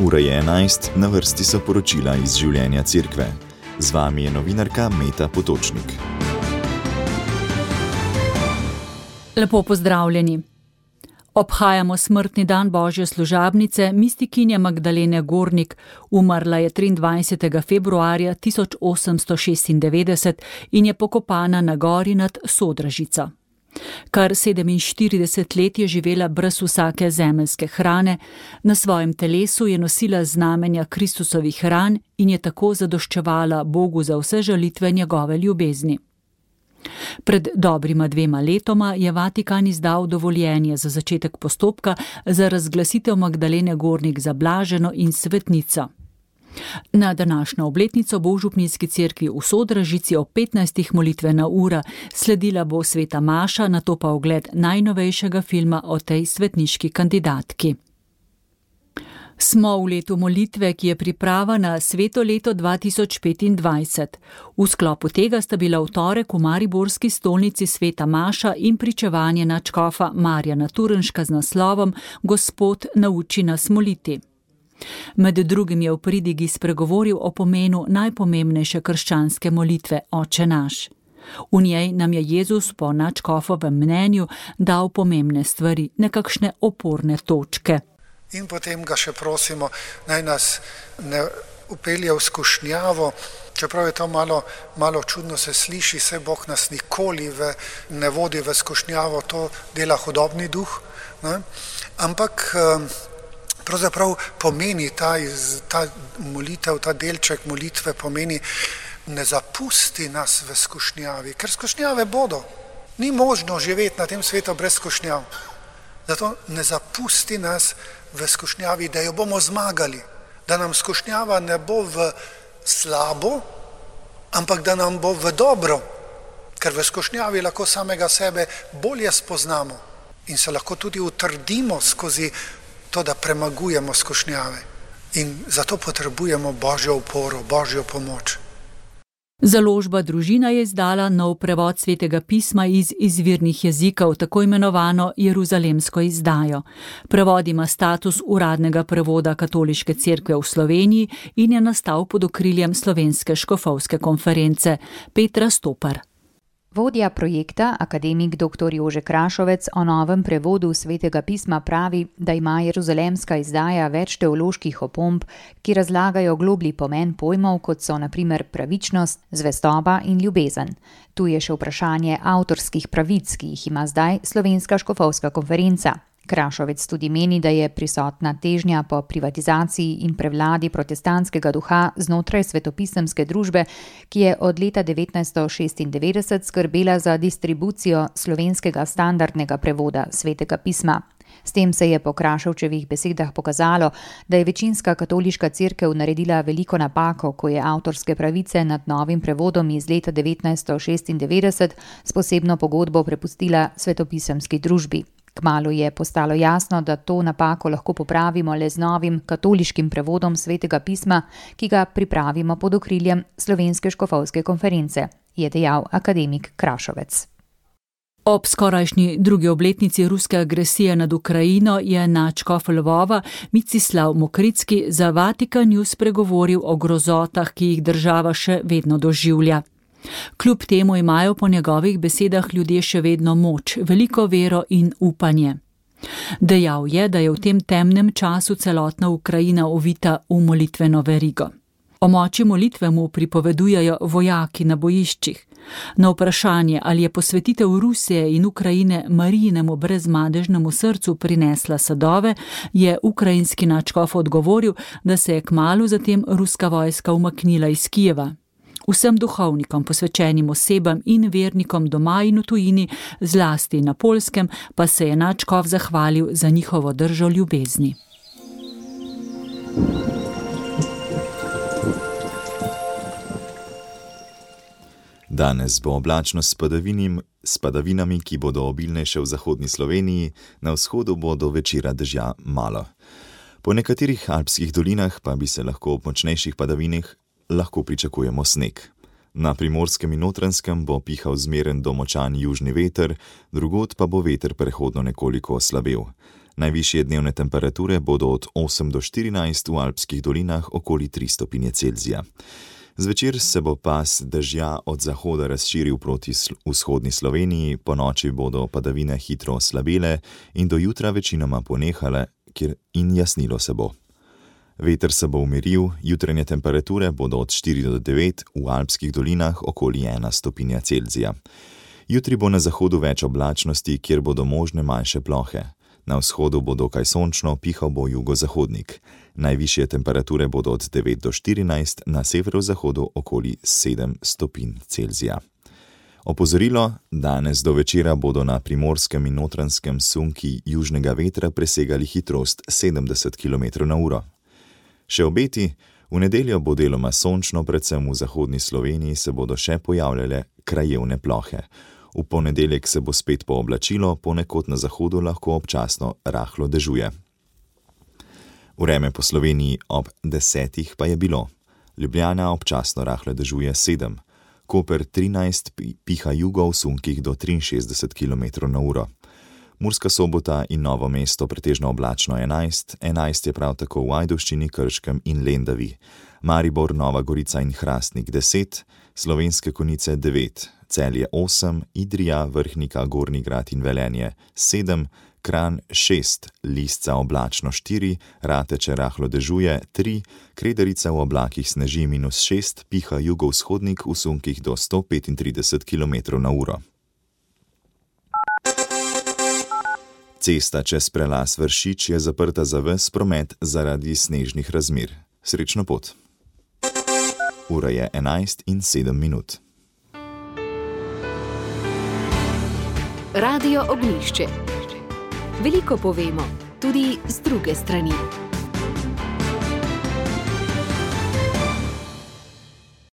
Ura je 11, na vrsti so poročila iz življenja cerkve. Z vami je novinarka Meta Potočnik. Lepo pozdravljeni. Obhajamo smrtni dan Božje služabnice, mistikinje Magdalene Gornik. Umrla je 23. februarja 1896 in je pokopana na gori nad Sodražico. Kar 47 let je živela brez vsake zemeljske hrane, na svojem telesu je nosila znamenja Kristusovih ran in je tako zadoščevala Bogu za vse žalitve njegove ljubezni. Pred dobrima dvema letoma je Vatikan izdal dovoljenje za začetek postopka za razglasitev Magdalene Gornik za blaženo in svetnico. Na današnjo obletnico bo v Župnijski cerkvi v Sodražici o 15. molitvena ura sledila bo sveta Maša, na to pa ogled najnovejšega filma o tej svetniški kandidatki. Smo v letu molitve, ki je priprava na sveto leto 2025. V sklopu tega sta bila v torek v Mariborski stolnici sveta Maša in pričevanje načkofa Marjana Turenška z naslovom Gospod nauči nas moliti. Med drugim je v pridigi spregovoril o pomenu najpomembnejše krščanske molitve Oče naš. V njej nam je Jezus po načkofovem mnenju dal pomembne stvari, nekakšne oporne točke. In potem ga še prosimo, naj nas ne upelje v skušnjavo, čeprav je to malo, malo čudno se sliši, se Bog nas nikoli v, ne vodi v skušnjavo, to dela hudobni duh. Ne? Ampak pravzaprav pomeni ta, ta molitev, ta delček molitve, pomeni ne zapusti nas v skušnjavi, ker skušnjave bodo. Ni možno živeti na tem svetu brez skušnjav. Zato ne zapusti nas v skušnjavi, da jo bomo zmagali, da nam skušnjava ne bo v slabo, ampak da nam bo v dobro, ker v skušnjavi lahko samega sebe bolje spoznamo in se lahko tudi utrdimo skozi to, da premagujemo skušnjave in zato potrebujemo božjo oporo, božjo pomoč. Založba družina je izdala nov prevod svetega pisma iz izvirnih jezikov, tako imenovano Jeruzalemsko izdajo. Prevod ima status uradnega prevoda Katoliške cerkve v Sloveniji in je nastal pod okriljem Slovenske škofovske konference Petra Stopar. Vodja projekta, akademik dr. Jože Krašovec, o novem prevodu svetega pisma pravi, da ima jeruzalemska izdaja več teoloških opomb, ki razlagajo globli pomen pojmov, kot so naprimer pravičnost, zvestoba in ljubezen. Tu je še vprašanje avtorskih pravic, ki jih ima zdaj Slovenska škofovska konferenca. Krašovec tudi meni, da je prisotna težnja po privatizaciji in prevladi protestantskega duha znotraj svetopisemske družbe, ki je od leta 1996 skrbela za distribucijo slovenskega standardnega prevoda svetega pisma. S tem se je po Krašovčevih besedah pokazalo, da je večinska katoliška crkev naredila veliko napako, ko je avtorske pravice nad novim prevodom iz leta 1996 s posebno pogodbo prepustila svetopisemski družbi. Kmalo je postalo jasno, da to napako lahko popravimo le z novim katoliškim prevodom svetega pisma, ki ga pripravimo pod okriljem Slovenske škofovske konference, je dejal akademik Krašovec. Ob skorajšnji drugi obletnici ruske agresije nad Ukrajino je načkof Lvova Micislav Mokricki za Vatikan News spregovoril o grozotah, ki jih država še vedno doživlja. Kljub temu imajo po njegovih besedah ljudje še vedno moč, veliko vero in upanje. Dejal je, da je v tem temnem času celotna Ukrajina ovita v molitveno verigo. O moči molitve mu pripovedujejo vojaki na bojiščih. Na vprašanje, ali je posvetitev Rusije in Ukrajine Marijinemu brezmadežnemu srcu prinesla sadove, je ukrajinski načkov odgovoril, da se je kmalo zatem ruska vojska umaknila iz Kijeva. Vsem duhovnikom, posvečenim osebam in vernikom doma in v tujini, zlasti na polskem, pa se je Načkov zahvalil za njihovo držo ljubezni. Danes bo oblačno s, s padavinami, ki bodo obilnejše v zahodni Sloveniji, na vzhodu bo do večera dežja malo. Po nekaterih alpskih dolinah pa bi se lahko ob močnejših padavinah lahko pričakujemo sneg. Na primorskem in notranskem bo pihal zmeren domočan južni veter, drugod pa bo veter prehodno nekoliko oslabel. Najvišje dnevne temperature bodo od 8 do 14 v alpskih dolinah okoli 3 stopinje Celzija. Zvečer se bo pas dežja od zahoda razširil proti vzhodni Sloveniji, po noči bodo padavine hitro oslabele in do jutra večinoma ponehale, in jasnilo se bo. Veter se bo umiril, jutranje temperature bodo od 4 do 9, v alpskih dolinah okoli 1 stopinja Celzija. Jutri bo na zahodu več oblačnosti, kjer bodo možne manjše plohe. Na vzhodu bo dokaj sončno, pihal bo jugozahodnik. Najvišje temperature bodo od 9 do 14, na severozahodu okoli 7 stopinj Celzija. Opozorilo: danes do večera bodo na primorskem in notranskem sunki južnega vetra presegali hitrost 70 km/h. Še obeti: v nedeljo bo deloma sončno, predvsem v zahodni Sloveniji se bodo še pojavljale krajevne plohe. V ponedeljek se bo spet pooblačilo, ponekod na zahodu lahko občasno rahlo dežuje. Vreme po Sloveniji ob desetih pa je bilo: Ljubljana občasno rahlo dežuje sedem, Koper 13 piha jugo v sunkih do 63 km/h. Murska sobota in novo mesto pretežno oblačno 11, 11 je prav tako v Ajdoščini, Krškem in Lendavi, Maribor, Nova Gorica in Hrastnik 10, Slovenske konice 9, Celje 8, Idrija, Vrhnika, Gorni grad in Velenje 7, Kran 6, Lisca oblačno 4, Rateče rahlo dežuje 3, Krederica v oblakih sneži minus 6, piha jugovzhodnik v sunkih do 135 km/h. Cesta čez prelas Vršič je zaprta za ves promet zaradi snežnih razmer. Srečno pot. Ura je 11 in 7 minut. Radio Ognišče. Veliko povemo, tudi z druge strani.